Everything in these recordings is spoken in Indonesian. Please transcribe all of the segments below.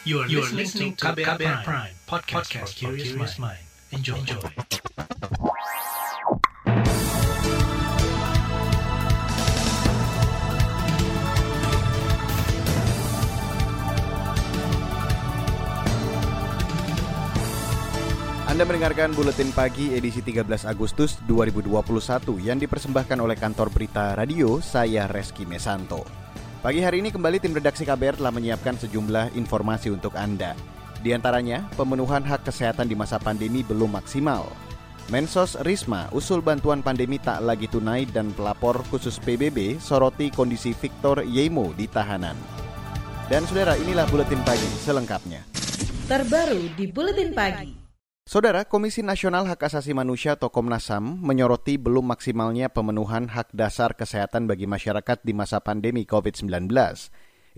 You are, you are listening to KBR, KBR Prime, Prime podcast, podcast for curious mind. Enjoy. Enjoy. Anda mendengarkan Buletin Pagi edisi 13 Agustus 2021 yang dipersembahkan oleh kantor berita radio saya Reski Mesanto. Pagi hari ini kembali tim redaksi KBR telah menyiapkan sejumlah informasi untuk Anda. Di antaranya, pemenuhan hak kesehatan di masa pandemi belum maksimal. Mensos Risma usul bantuan pandemi tak lagi tunai dan pelapor khusus PBB soroti kondisi Victor Yemo di tahanan. Dan saudara, inilah Buletin Pagi selengkapnya. Terbaru di Buletin Pagi. Saudara, Komisi Nasional Hak Asasi Manusia atau Komnas HAM menyoroti belum maksimalnya pemenuhan hak dasar kesehatan bagi masyarakat di masa pandemi COVID-19.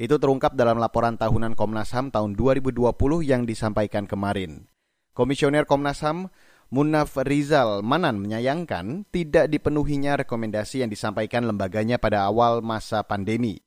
Itu terungkap dalam laporan tahunan Komnas HAM tahun 2020 yang disampaikan kemarin. Komisioner Komnas HAM Munaf Rizal Manan menyayangkan tidak dipenuhinya rekomendasi yang disampaikan lembaganya pada awal masa pandemi.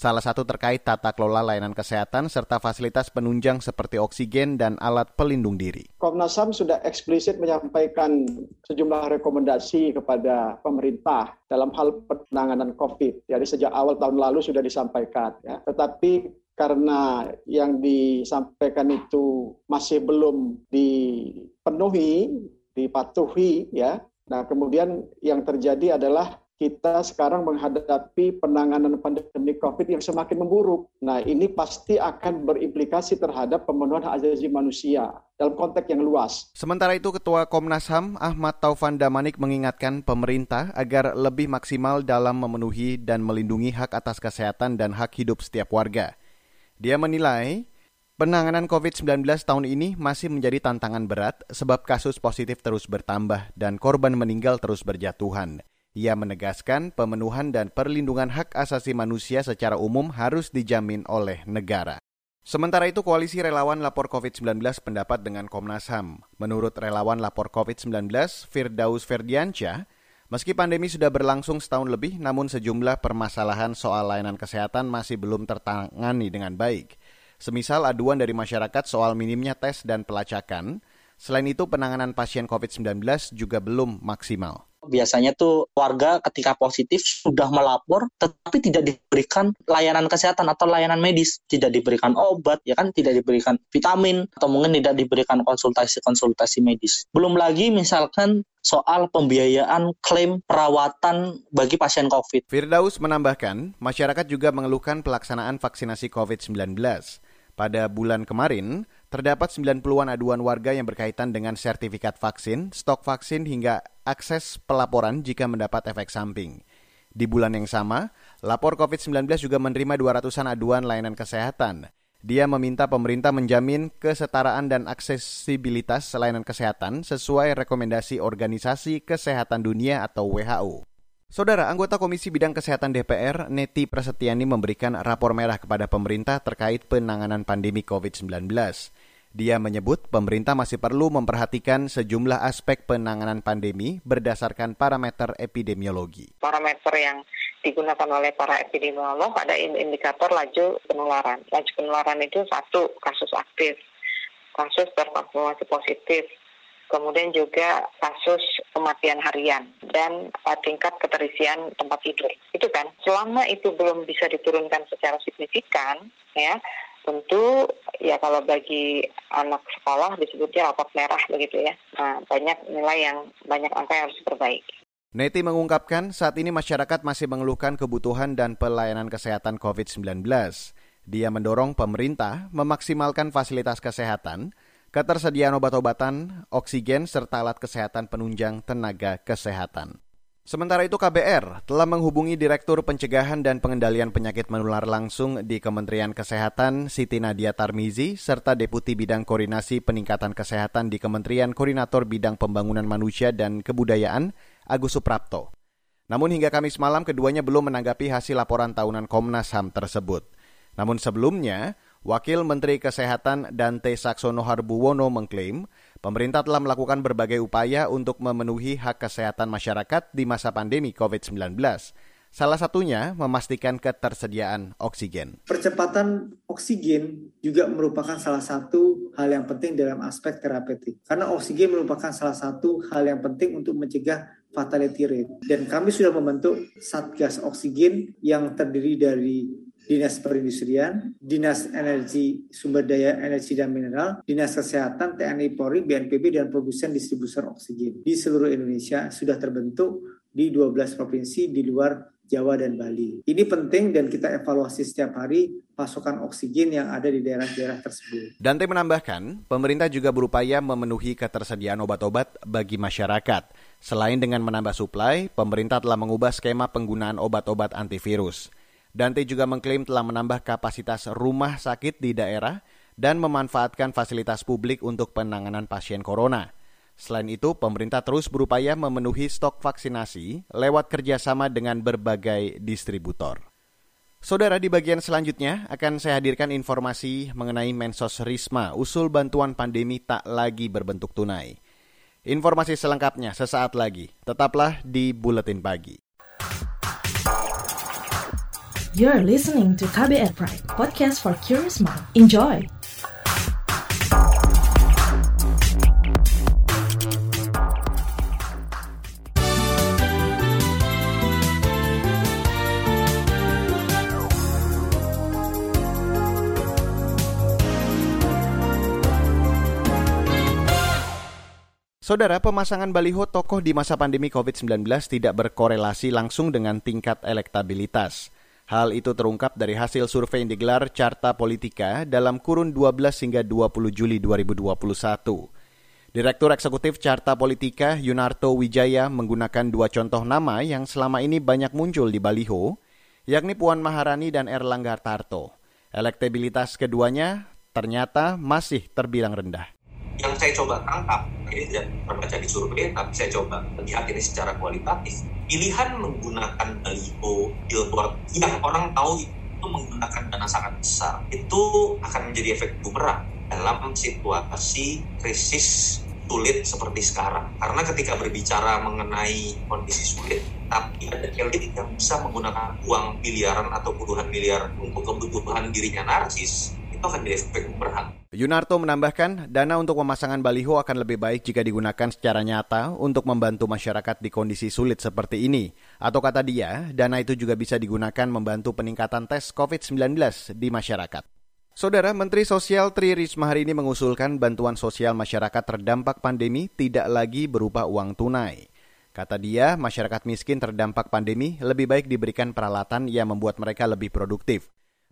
Salah satu terkait tata kelola layanan kesehatan serta fasilitas penunjang seperti oksigen dan alat pelindung diri. Komnas HAM sudah eksplisit menyampaikan sejumlah rekomendasi kepada pemerintah dalam hal penanganan COVID. Jadi sejak awal tahun lalu sudah disampaikan. Ya. Tetapi karena yang disampaikan itu masih belum dipenuhi, dipatuhi, ya. Nah kemudian yang terjadi adalah kita sekarang menghadapi penanganan pandemi COVID yang semakin memburuk. Nah, ini pasti akan berimplikasi terhadap pemenuhan hak asasi manusia dalam konteks yang luas. Sementara itu, Ketua Komnas HAM Ahmad Taufan Damanik mengingatkan pemerintah agar lebih maksimal dalam memenuhi dan melindungi hak atas kesehatan dan hak hidup setiap warga. Dia menilai Penanganan COVID-19 tahun ini masih menjadi tantangan berat sebab kasus positif terus bertambah dan korban meninggal terus berjatuhan. Ia menegaskan pemenuhan dan perlindungan hak asasi manusia secara umum harus dijamin oleh negara. Sementara itu, Koalisi Relawan Lapor COVID-19 pendapat dengan Komnas HAM. Menurut relawan lapor COVID-19, Firdaus Ferdiansyah, meski pandemi sudah berlangsung setahun lebih, namun sejumlah permasalahan soal layanan kesehatan masih belum tertangani dengan baik. Semisal aduan dari masyarakat soal minimnya tes dan pelacakan, selain itu penanganan pasien COVID-19 juga belum maksimal biasanya tuh warga ketika positif sudah melapor tetapi tidak diberikan layanan kesehatan atau layanan medis, tidak diberikan obat, ya kan tidak diberikan vitamin atau mungkin tidak diberikan konsultasi-konsultasi medis. Belum lagi misalkan soal pembiayaan klaim perawatan bagi pasien COVID. Firdaus menambahkan, masyarakat juga mengeluhkan pelaksanaan vaksinasi COVID-19. Pada bulan kemarin, terdapat 90-an aduan warga yang berkaitan dengan sertifikat vaksin, stok vaksin hingga akses pelaporan jika mendapat efek samping. Di bulan yang sama, lapor COVID-19 juga menerima 200-an aduan layanan kesehatan. Dia meminta pemerintah menjamin kesetaraan dan aksesibilitas layanan kesehatan sesuai rekomendasi Organisasi Kesehatan Dunia atau WHO. Saudara, anggota Komisi Bidang Kesehatan DPR, Neti Prasetyani memberikan rapor merah kepada pemerintah terkait penanganan pandemi COVID-19. Dia menyebut pemerintah masih perlu memperhatikan sejumlah aspek penanganan pandemi berdasarkan parameter epidemiologi. Parameter yang digunakan oleh para epidemiolog ada indikator laju penularan. Laju penularan itu satu kasus aktif, kasus terkonfirmasi positif, kemudian juga kasus kematian harian dan uh, tingkat keterisian tempat tidur. Itu kan, selama itu belum bisa diturunkan secara signifikan, ya tentu ya kalau bagi anak sekolah disebutnya rapot merah begitu ya. Nah, banyak nilai yang banyak angka yang harus diperbaiki. Neti mengungkapkan saat ini masyarakat masih mengeluhkan kebutuhan dan pelayanan kesehatan COVID-19. Dia mendorong pemerintah memaksimalkan fasilitas kesehatan ketersediaan obat-obatan, oksigen, serta alat kesehatan penunjang tenaga kesehatan. Sementara itu KBR telah menghubungi Direktur Pencegahan dan Pengendalian Penyakit Menular langsung di Kementerian Kesehatan Siti Nadia Tarmizi serta Deputi Bidang Koordinasi Peningkatan Kesehatan di Kementerian Koordinator Bidang Pembangunan Manusia dan Kebudayaan Agus Suprapto. Namun hingga Kamis malam keduanya belum menanggapi hasil laporan tahunan Komnas HAM tersebut. Namun sebelumnya, Wakil Menteri Kesehatan Dante Saksono Harbuwono mengklaim pemerintah telah melakukan berbagai upaya untuk memenuhi hak kesehatan masyarakat di masa pandemi COVID-19. Salah satunya memastikan ketersediaan oksigen. Percepatan oksigen juga merupakan salah satu hal yang penting dalam aspek terapeutik. Karena oksigen merupakan salah satu hal yang penting untuk mencegah fatality rate. Dan kami sudah membentuk Satgas Oksigen yang terdiri dari Dinas Perindustrian, Dinas Energi Sumber Daya Energi dan Mineral, Dinas Kesehatan, TNI Polri, BNPB, dan produsen distribusi oksigen di seluruh Indonesia sudah terbentuk di 12 provinsi di luar Jawa dan Bali. Ini penting dan kita evaluasi setiap hari pasokan oksigen yang ada di daerah-daerah tersebut. Dante menambahkan, pemerintah juga berupaya memenuhi ketersediaan obat-obat bagi masyarakat. Selain dengan menambah suplai, pemerintah telah mengubah skema penggunaan obat-obat antivirus. Dante juga mengklaim telah menambah kapasitas rumah sakit di daerah dan memanfaatkan fasilitas publik untuk penanganan pasien corona. Selain itu, pemerintah terus berupaya memenuhi stok vaksinasi lewat kerjasama dengan berbagai distributor. Saudara, di bagian selanjutnya akan saya hadirkan informasi mengenai Mensos Risma, usul bantuan pandemi tak lagi berbentuk tunai. Informasi selengkapnya sesaat lagi. Tetaplah di Buletin Pagi. You're listening to KBR Pride, podcast for curious mind. Enjoy! Saudara, pemasangan baliho tokoh di masa pandemi COVID-19 tidak berkorelasi langsung dengan tingkat elektabilitas. Hal itu terungkap dari hasil survei yang digelar Carta Politika dalam kurun 12 hingga 20 Juli 2021. Direktur Eksekutif Carta Politika Yunarto Wijaya menggunakan dua contoh nama yang selama ini banyak muncul di baliho, yakni Puan Maharani dan Erlangga Tarto. Elektabilitas keduanya ternyata masih terbilang rendah yang saya coba tangkap ini tidak terbaca di survei tapi saya coba lihat ini secara kualitatif pilihan menggunakan baliho billboard yang orang tahu itu menggunakan dana sangat besar itu akan menjadi efek bumerang dalam situasi krisis sulit seperti sekarang. Karena ketika berbicara mengenai kondisi sulit, tapi ada elit yang bisa menggunakan uang miliaran atau puluhan miliar untuk kebutuhan dirinya narsis, itu akan bumerang. Yunarto menambahkan, dana untuk pemasangan baliho akan lebih baik jika digunakan secara nyata untuk membantu masyarakat di kondisi sulit seperti ini. Atau kata dia, dana itu juga bisa digunakan membantu peningkatan tes COVID-19 di masyarakat. Saudara Menteri Sosial Tri Risma hari ini mengusulkan bantuan sosial masyarakat terdampak pandemi tidak lagi berupa uang tunai. Kata dia, masyarakat miskin terdampak pandemi lebih baik diberikan peralatan yang membuat mereka lebih produktif.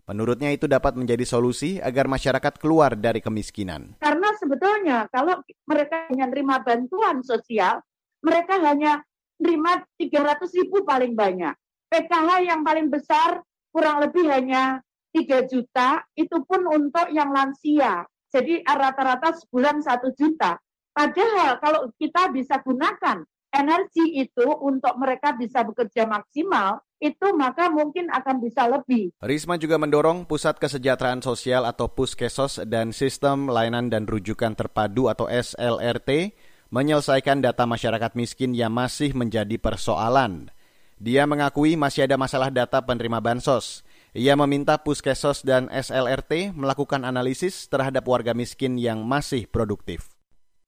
Menurutnya itu dapat menjadi solusi agar masyarakat keluar dari kemiskinan. Karena sebetulnya kalau mereka hanya terima bantuan sosial, mereka hanya terima 300 ribu paling banyak. PKH yang paling besar kurang lebih hanya 3 juta, itu pun untuk yang lansia. Jadi rata-rata sebulan 1 juta. Padahal kalau kita bisa gunakan energi itu untuk mereka bisa bekerja maksimal, itu maka mungkin akan bisa lebih. Risma juga mendorong Pusat Kesejahteraan Sosial atau Puskesos dan Sistem Layanan dan Rujukan Terpadu atau SLRT menyelesaikan data masyarakat miskin yang masih menjadi persoalan. Dia mengakui masih ada masalah data penerima bansos. Ia meminta Puskesos dan SLRT melakukan analisis terhadap warga miskin yang masih produktif.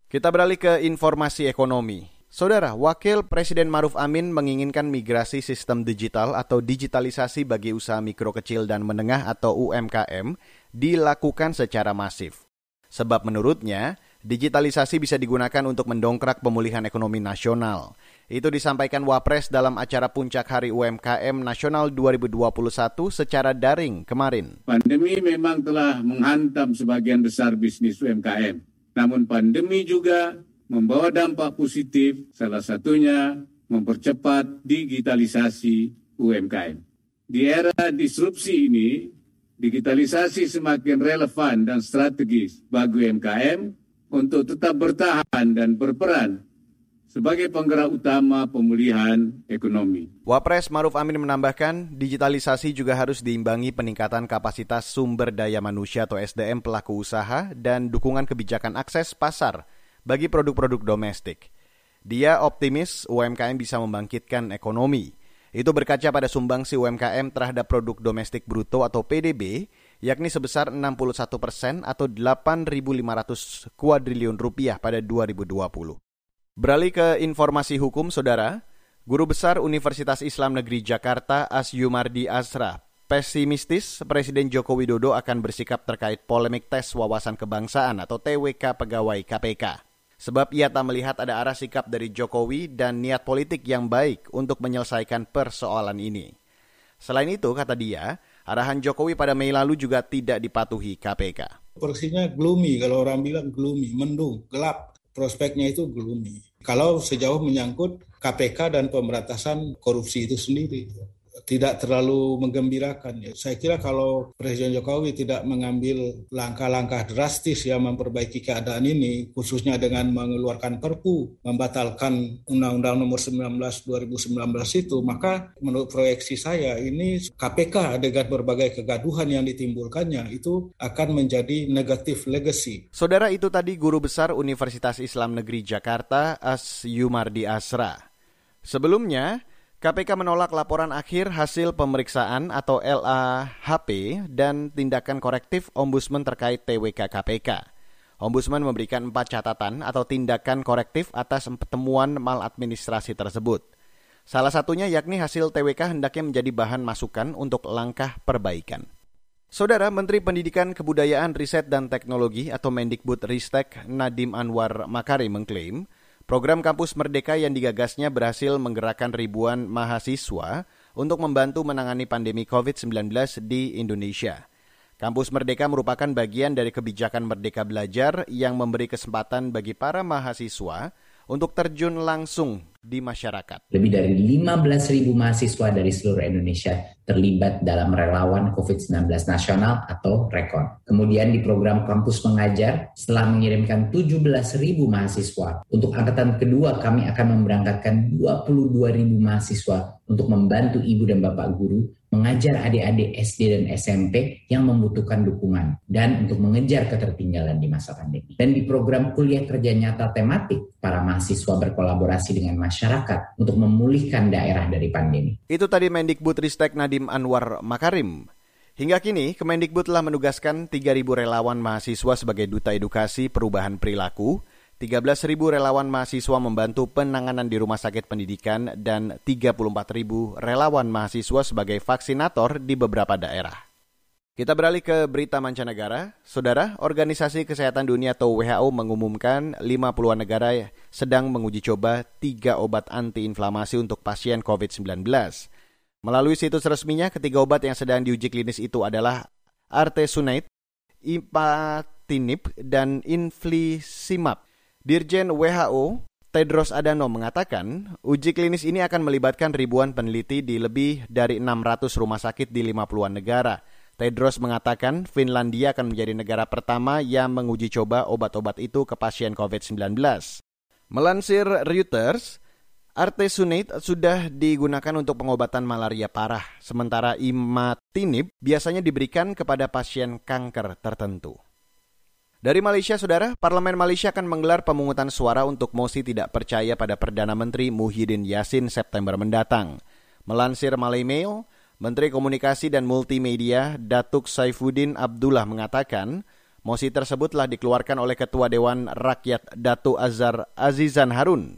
Kita beralih ke informasi ekonomi. Saudara, Wakil Presiden Maruf Amin menginginkan migrasi sistem digital atau digitalisasi bagi usaha mikro kecil dan menengah atau UMKM dilakukan secara masif. Sebab menurutnya, digitalisasi bisa digunakan untuk mendongkrak pemulihan ekonomi nasional. Itu disampaikan Wapres dalam acara Puncak Hari UMKM Nasional 2021 secara daring kemarin. Pandemi memang telah menghantam sebagian besar bisnis UMKM. Namun pandemi juga membawa dampak positif, salah satunya mempercepat digitalisasi UMKM. Di era disrupsi ini, digitalisasi semakin relevan dan strategis bagi UMKM untuk tetap bertahan dan berperan sebagai penggerak utama pemulihan ekonomi. Wapres Maruf Amin menambahkan, digitalisasi juga harus diimbangi peningkatan kapasitas sumber daya manusia atau SDM pelaku usaha dan dukungan kebijakan akses pasar bagi produk-produk domestik. Dia optimis UMKM bisa membangkitkan ekonomi. Itu berkaca pada sumbangsi UMKM terhadap produk domestik bruto atau PDB, yakni sebesar 61 persen atau 8.500 kuadriliun rupiah pada 2020. Beralih ke informasi hukum, Saudara. Guru Besar Universitas Islam Negeri Jakarta Asyumardi Asra pesimistis Presiden Joko Widodo akan bersikap terkait polemik tes wawasan kebangsaan atau TWK pegawai KPK. Sebab ia tak melihat ada arah sikap dari Jokowi dan niat politik yang baik untuk menyelesaikan persoalan ini. Selain itu, kata dia, arahan Jokowi pada Mei lalu juga tidak dipatuhi KPK. Porsinya gloomy, kalau orang bilang gloomy, mendung, gelap. Prospeknya itu gloomy. Kalau sejauh menyangkut KPK dan pemberantasan korupsi itu sendiri tidak terlalu menggembirakan. Ya. Saya kira kalau Presiden Jokowi tidak mengambil langkah-langkah drastis yang memperbaiki keadaan ini, khususnya dengan mengeluarkan Perpu, membatalkan Undang-Undang Nomor 19 2019 itu, maka menurut proyeksi saya ini KPK dengan berbagai kegaduhan yang ditimbulkannya itu akan menjadi negatif legacy. Saudara itu tadi guru besar Universitas Islam Negeri Jakarta As Yumardi Asra. Sebelumnya, KPK menolak laporan akhir hasil pemeriksaan atau LAHP dan tindakan korektif Ombudsman terkait TWK KPK. Ombudsman memberikan empat catatan atau tindakan korektif atas pertemuan maladministrasi tersebut. Salah satunya yakni hasil TWK hendaknya menjadi bahan masukan untuk langkah perbaikan. Saudara Menteri Pendidikan Kebudayaan Riset dan Teknologi atau Mendikbud Ristek Nadim Anwar Makari mengklaim Program Kampus Merdeka yang digagasnya berhasil menggerakkan ribuan mahasiswa untuk membantu menangani pandemi COVID-19 di Indonesia. Kampus Merdeka merupakan bagian dari kebijakan Merdeka Belajar yang memberi kesempatan bagi para mahasiswa untuk terjun langsung di masyarakat. Lebih dari 15.000 mahasiswa dari seluruh Indonesia terlibat dalam relawan COVID-19 nasional atau REKON. Kemudian di program kampus mengajar, setelah mengirimkan 17.000 mahasiswa, untuk angkatan kedua kami akan memberangkatkan 22.000 mahasiswa untuk membantu ibu dan bapak guru mengajar adik-adik SD dan SMP yang membutuhkan dukungan dan untuk mengejar ketertinggalan di masa pandemi. Dan di program kuliah kerja nyata tematik, para mahasiswa berkolaborasi dengan masyarakat untuk memulihkan daerah dari pandemi. Itu tadi Mendikbud Ristek Nadim Anwar Makarim. Hingga kini, Kemendikbud telah menugaskan 3.000 relawan mahasiswa sebagai duta edukasi perubahan perilaku 13.000 relawan mahasiswa membantu penanganan di rumah sakit pendidikan dan 34.000 relawan mahasiswa sebagai vaksinator di beberapa daerah. Kita beralih ke berita mancanegara. Saudara, Organisasi Kesehatan Dunia atau WHO mengumumkan 50-an negara sedang menguji coba tiga obat antiinflamasi untuk pasien COVID-19. Melalui situs resminya, ketiga obat yang sedang diuji klinis itu adalah artesunate, ipatinib, dan infliximab. Dirjen WHO Tedros Adhanom mengatakan, uji klinis ini akan melibatkan ribuan peneliti di lebih dari 600 rumah sakit di 50-an negara. Tedros mengatakan Finlandia akan menjadi negara pertama yang menguji coba obat-obat itu ke pasien COVID-19. Melansir Reuters, Artesunate sudah digunakan untuk pengobatan malaria parah, sementara imatinib biasanya diberikan kepada pasien kanker tertentu. Dari Malaysia, Saudara, Parlemen Malaysia akan menggelar pemungutan suara untuk mosi tidak percaya pada Perdana Menteri Muhyiddin Yassin September mendatang. Melansir Malay Mail, Menteri Komunikasi dan Multimedia Datuk Saifuddin Abdullah mengatakan, mosi tersebut telah dikeluarkan oleh Ketua Dewan Rakyat Datuk Azhar Azizan Harun.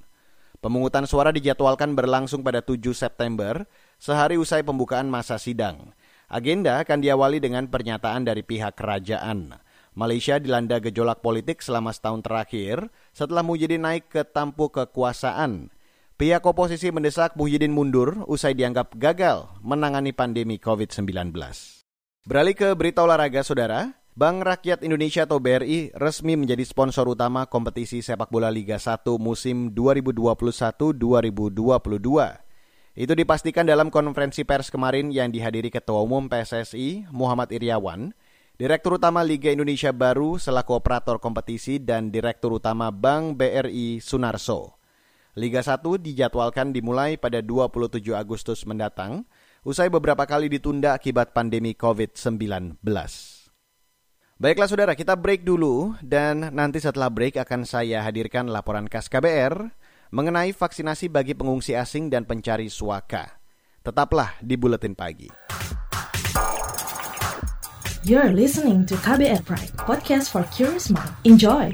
Pemungutan suara dijadwalkan berlangsung pada 7 September, sehari usai pembukaan masa sidang. Agenda akan diawali dengan pernyataan dari pihak kerajaan. Malaysia dilanda gejolak politik selama setahun terakhir setelah Muhyiddin naik ke tampuk kekuasaan. Pihak oposisi mendesak Muhyiddin mundur usai dianggap gagal menangani pandemi COVID-19. Beralih ke berita olahraga, Saudara. Bank Rakyat Indonesia atau BRI resmi menjadi sponsor utama kompetisi sepak bola Liga 1 musim 2021-2022. Itu dipastikan dalam konferensi pers kemarin yang dihadiri Ketua Umum PSSI Muhammad Iriawan Direktur Utama Liga Indonesia Baru selaku operator kompetisi dan Direktur Utama Bank BRI Sunarso. Liga 1 dijadwalkan dimulai pada 27 Agustus mendatang, usai beberapa kali ditunda akibat pandemi COVID-19. Baiklah saudara, kita break dulu dan nanti setelah break akan saya hadirkan laporan khas KBR mengenai vaksinasi bagi pengungsi asing dan pencari suaka. Tetaplah di Buletin Pagi. You're listening to KBR Pride, podcast for curious mind. Enjoy!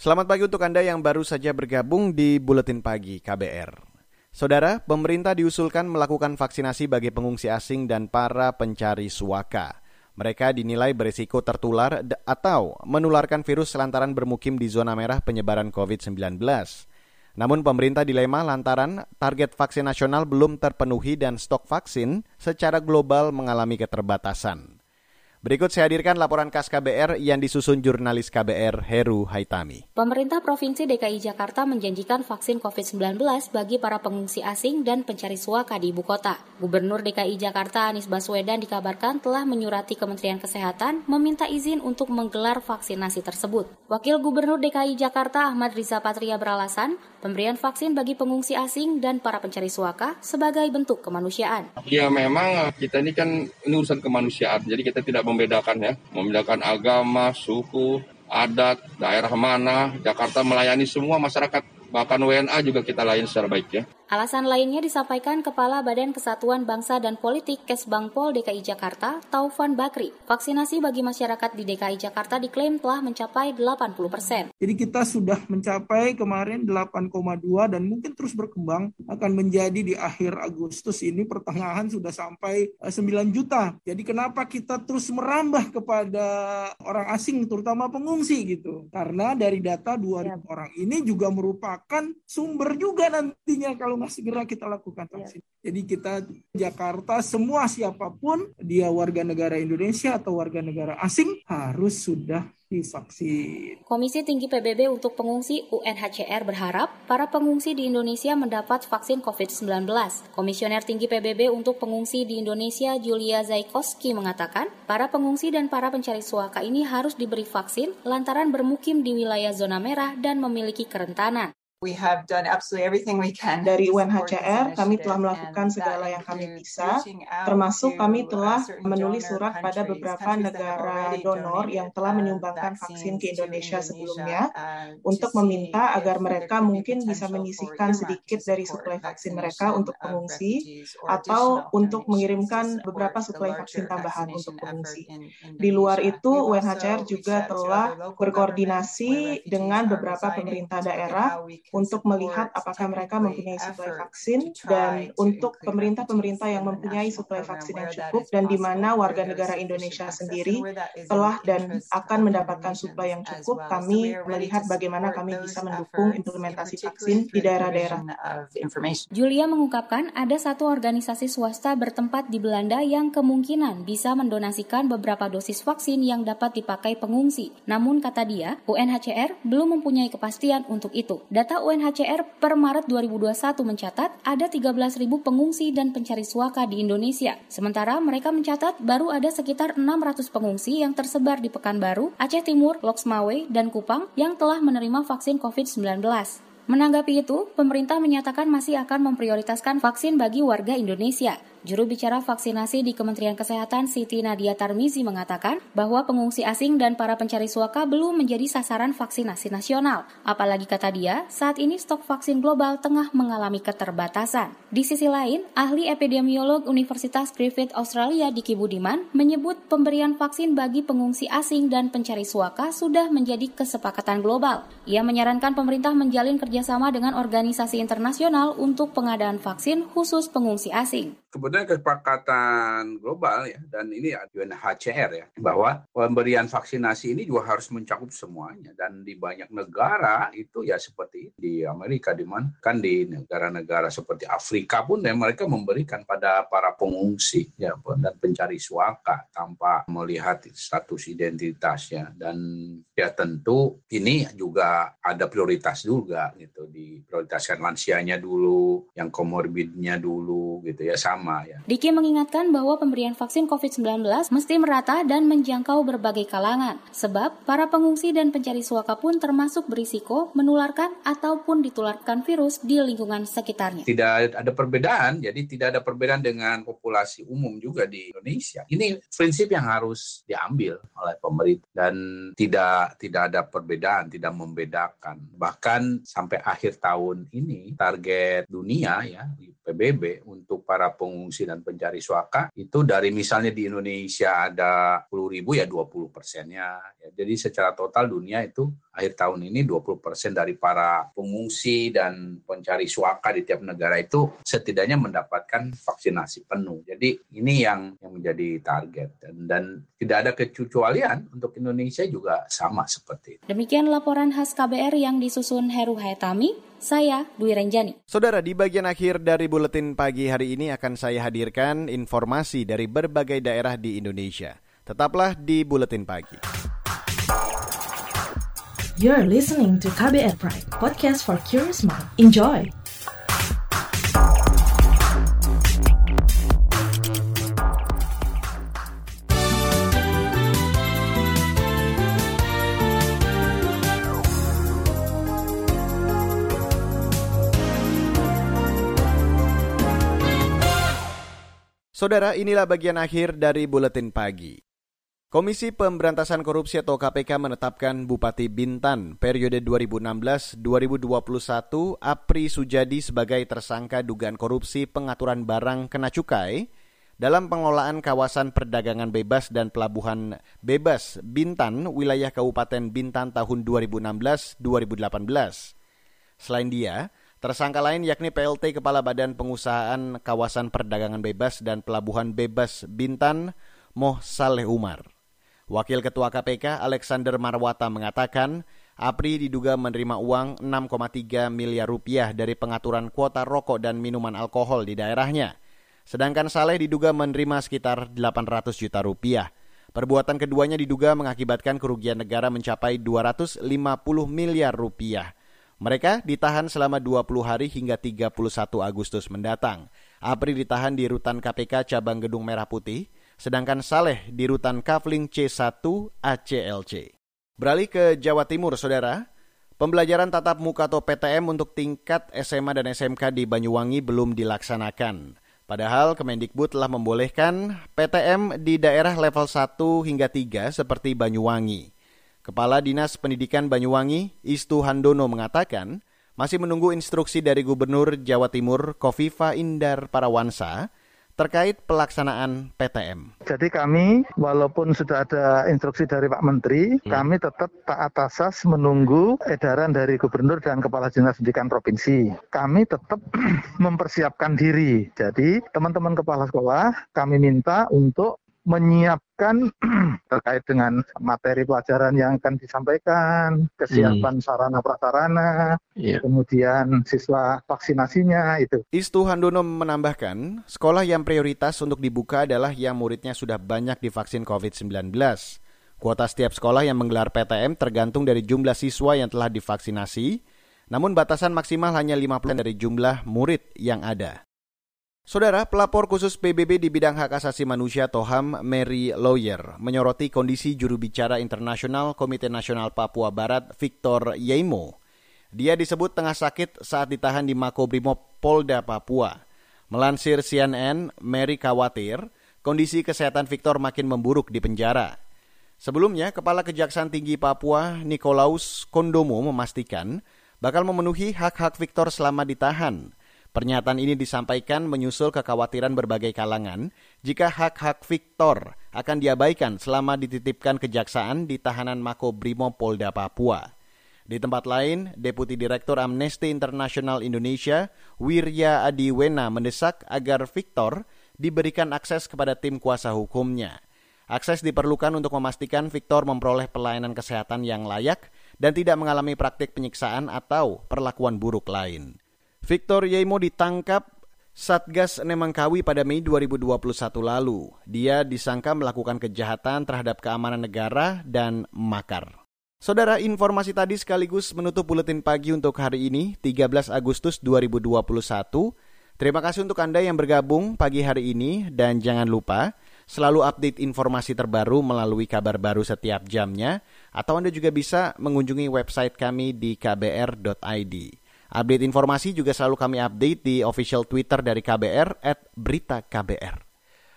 Selamat pagi untuk Anda yang baru saja bergabung di Buletin Pagi KBR. Saudara, pemerintah diusulkan melakukan vaksinasi bagi pengungsi asing dan para pencari suaka. Mereka dinilai berisiko tertular atau menularkan virus lantaran bermukim di zona merah penyebaran COVID-19. Namun pemerintah dilema lantaran target vaksin nasional belum terpenuhi dan stok vaksin secara global mengalami keterbatasan. Berikut saya hadirkan laporan khas KBR yang disusun jurnalis KBR Heru Haitami. Pemerintah Provinsi DKI Jakarta menjanjikan vaksin COVID-19 bagi para pengungsi asing dan pencari suaka di ibu kota. Gubernur DKI Jakarta Anies Baswedan dikabarkan telah menyurati Kementerian Kesehatan meminta izin untuk menggelar vaksinasi tersebut. Wakil Gubernur DKI Jakarta Ahmad Riza Patria beralasan pemberian vaksin bagi pengungsi asing dan para pencari suaka sebagai bentuk kemanusiaan. Ya memang kita ini kan ini urusan kemanusiaan, jadi kita tidak membedakan ya, membedakan agama, suku, adat, daerah mana. Jakarta melayani semua masyarakat, bahkan WNA juga kita layani secara baik ya. Alasan lainnya disampaikan Kepala Badan Kesatuan Bangsa dan Politik Kesbangpol DKI Jakarta, Taufan Bakri. Vaksinasi bagi masyarakat di DKI Jakarta diklaim telah mencapai 80 persen. Jadi kita sudah mencapai kemarin 8,2 dan mungkin terus berkembang akan menjadi di akhir Agustus ini pertengahan sudah sampai 9 eh, juta. Jadi kenapa kita terus merambah kepada orang asing terutama pengungsi gitu? Karena dari data 2000 ya. orang ini juga merupakan sumber juga nantinya kalau segera kita lakukan iya. vaksin. Ya. Jadi kita Jakarta semua siapa pun dia warga negara Indonesia atau warga negara asing harus sudah divaksin. Komisi Tinggi PBB untuk Pengungsi UNHCR berharap para pengungsi di Indonesia mendapat vaksin COVID-19. Komisioner Tinggi PBB untuk Pengungsi di Indonesia Julia Zaikoski mengatakan, para pengungsi dan para pencari suaka ini harus diberi vaksin lantaran bermukim di wilayah zona merah dan memiliki kerentanan. Dari UNHCR, kami telah melakukan segala yang kami bisa, termasuk kami telah menulis surat pada beberapa negara donor yang telah uh, menyumbangkan vaksin ke Indonesia sebelumnya uh, untuk meminta agar mereka mungkin bisa menyisihkan sedikit dari suplai vaksin mereka untuk pengungsi atau untuk mengirimkan beberapa suplai vaksin tambahan untuk pengungsi. Di luar itu, UNHCR juga telah berkoordinasi dengan beberapa pemerintah daerah untuk melihat apakah mereka mempunyai suplai vaksin dan untuk pemerintah-pemerintah yang mempunyai suplai vaksin yang cukup dan di mana warga negara Indonesia sendiri telah dan akan mendapatkan suplai yang cukup, kami melihat bagaimana kami bisa mendukung implementasi vaksin di daerah-daerah. Julia mengungkapkan ada satu organisasi swasta bertempat di Belanda yang kemungkinan bisa mendonasikan beberapa dosis vaksin yang dapat dipakai pengungsi. Namun kata dia, UNHCR belum mempunyai kepastian untuk itu. Data UNHCR per Maret 2021 mencatat ada 13.000 pengungsi dan pencari suaka di Indonesia. Sementara mereka mencatat baru ada sekitar 600 pengungsi yang tersebar di Pekanbaru, Aceh Timur, Loksmawe, dan Kupang yang telah menerima vaksin COVID-19. Menanggapi itu, pemerintah menyatakan masih akan memprioritaskan vaksin bagi warga Indonesia. Juru bicara vaksinasi di Kementerian Kesehatan Siti Nadia Tarmizi mengatakan bahwa pengungsi asing dan para pencari suaka belum menjadi sasaran vaksinasi nasional. Apalagi kata dia, saat ini stok vaksin global tengah mengalami keterbatasan. Di sisi lain, ahli epidemiolog Universitas Griffith Australia Diki Budiman menyebut pemberian vaksin bagi pengungsi asing dan pencari suaka sudah menjadi kesepakatan global. Ia menyarankan pemerintah menjalin kerjasama dengan organisasi internasional untuk pengadaan vaksin khusus pengungsi asing kemudian kesepakatan global ya dan ini UNHCR ya bahwa pemberian vaksinasi ini juga harus mencakup semuanya. Dan di banyak negara itu ya seperti di Amerika di mana kan di negara-negara seperti Afrika pun ya mereka memberikan pada para pengungsi ya dan pencari suaka tanpa melihat status identitasnya. Dan ya tentu ini juga ada prioritas juga gitu diprioritaskan lansianya dulu yang komorbidnya dulu gitu ya sama sama ya. Diki mengingatkan bahwa pemberian vaksin COVID-19 mesti merata dan menjangkau berbagai kalangan, sebab para pengungsi dan pencari suaka pun termasuk berisiko menularkan ataupun ditularkan virus di lingkungan sekitarnya. Tidak ada perbedaan, jadi tidak ada perbedaan dengan populasi umum juga di Indonesia. Ini prinsip yang harus diambil oleh pemerintah dan tidak tidak ada perbedaan, tidak membedakan. Bahkan sampai akhir tahun ini target dunia ya PBB untuk para pengungsi dan pencari suaka itu dari misalnya di Indonesia ada 10 ribu ya 20 persennya. Ya, jadi secara total dunia itu akhir tahun ini 20 persen dari para pengungsi dan pencari suaka di tiap negara itu setidaknya mendapatkan vaksinasi penuh. Jadi ini yang yang menjadi target dan, dan tidak ada kecualian untuk Indonesia juga sama seperti itu. Demikian laporan khas KBR yang disusun Heru Hayatami. Saya Dwi Renjani. Saudara, di bagian akhir dari buletin pagi hari ini akan saya hadirkan informasi dari berbagai daerah di Indonesia. Tetaplah di buletin pagi. You're listening to KBR Pride, podcast for curious mind. Enjoy. Saudara, inilah bagian akhir dari buletin pagi. Komisi Pemberantasan Korupsi atau KPK menetapkan Bupati Bintan periode 2016-2021 Apri Sujadi sebagai tersangka dugaan korupsi pengaturan barang kena cukai dalam pengelolaan kawasan perdagangan bebas dan pelabuhan bebas Bintan wilayah Kabupaten Bintan tahun 2016-2018. Selain dia, Tersangka lain yakni PLT Kepala Badan Pengusahaan Kawasan Perdagangan Bebas dan Pelabuhan Bebas Bintan, Moh Saleh Umar. Wakil Ketua KPK Alexander Marwata mengatakan, Apri diduga menerima uang 6,3 miliar rupiah dari pengaturan kuota rokok dan minuman alkohol di daerahnya. Sedangkan Saleh diduga menerima sekitar 800 juta rupiah. Perbuatan keduanya diduga mengakibatkan kerugian negara mencapai 250 miliar rupiah. Mereka ditahan selama 20 hari hingga 31 Agustus mendatang. Apri ditahan di rutan KPK cabang Gedung Merah Putih, sedangkan Saleh di rutan Kavling C1 ACLC. Beralih ke Jawa Timur, Saudara. Pembelajaran tatap muka atau PTM untuk tingkat SMA dan SMK di Banyuwangi belum dilaksanakan. Padahal Kemendikbud telah membolehkan PTM di daerah level 1 hingga 3 seperti Banyuwangi. Kepala Dinas Pendidikan Banyuwangi, Istu Handono mengatakan, masih menunggu instruksi dari Gubernur Jawa Timur Kofifa Indar Parawansa terkait pelaksanaan PTM. Jadi kami walaupun sudah ada instruksi dari Pak Menteri, hmm. kami tetap taat asas menunggu edaran dari Gubernur dan Kepala Dinas Pendidikan Provinsi. Kami tetap mempersiapkan diri. Jadi teman-teman kepala sekolah kami minta untuk menyiapkan terkait dengan materi pelajaran yang akan disampaikan, kesiapan hmm. sarana prasarana, yeah. kemudian siswa vaksinasinya itu. Istu Handono menambahkan, sekolah yang prioritas untuk dibuka adalah yang muridnya sudah banyak divaksin COVID-19. Kuota setiap sekolah yang menggelar PTM tergantung dari jumlah siswa yang telah divaksinasi, namun batasan maksimal hanya 50 dari jumlah murid yang ada. Saudara, pelapor khusus PBB di bidang hak asasi manusia Toham Mary Lawyer menyoroti kondisi juru bicara internasional Komite Nasional Papua Barat Victor Yeimo. Dia disebut tengah sakit saat ditahan di Makobrimob Polda Papua. Melansir CNN, Mary khawatir kondisi kesehatan Victor makin memburuk di penjara. Sebelumnya, Kepala Kejaksaan Tinggi Papua, Nikolaus Kondomo memastikan bakal memenuhi hak-hak Victor selama ditahan. Pernyataan ini disampaikan menyusul kekhawatiran berbagai kalangan jika hak-hak Victor akan diabaikan selama dititipkan kejaksaan di tahanan Mako Brimo Polda Papua. Di tempat lain, Deputi Direktur Amnesty International Indonesia, Wirya Adiwena mendesak agar Victor diberikan akses kepada tim kuasa hukumnya. Akses diperlukan untuk memastikan Victor memperoleh pelayanan kesehatan yang layak dan tidak mengalami praktik penyiksaan atau perlakuan buruk lain. Victor Yemo ditangkap Satgas Nemangkawi pada Mei 2021 lalu. Dia disangka melakukan kejahatan terhadap keamanan negara dan makar. Saudara, informasi tadi sekaligus menutup buletin pagi untuk hari ini, 13 Agustus 2021. Terima kasih untuk Anda yang bergabung pagi hari ini dan jangan lupa selalu update informasi terbaru melalui kabar baru setiap jamnya atau Anda juga bisa mengunjungi website kami di kbr.id. Update informasi juga selalu kami update di official Twitter dari KBR at Berita KBR.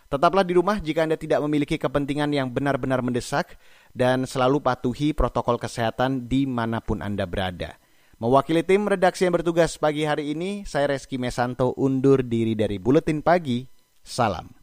Tetaplah di rumah jika Anda tidak memiliki kepentingan yang benar-benar mendesak dan selalu patuhi protokol kesehatan di mana pun Anda berada. Mewakili tim redaksi yang bertugas pagi hari ini, saya Reski Mesanto undur diri dari Buletin Pagi. Salam.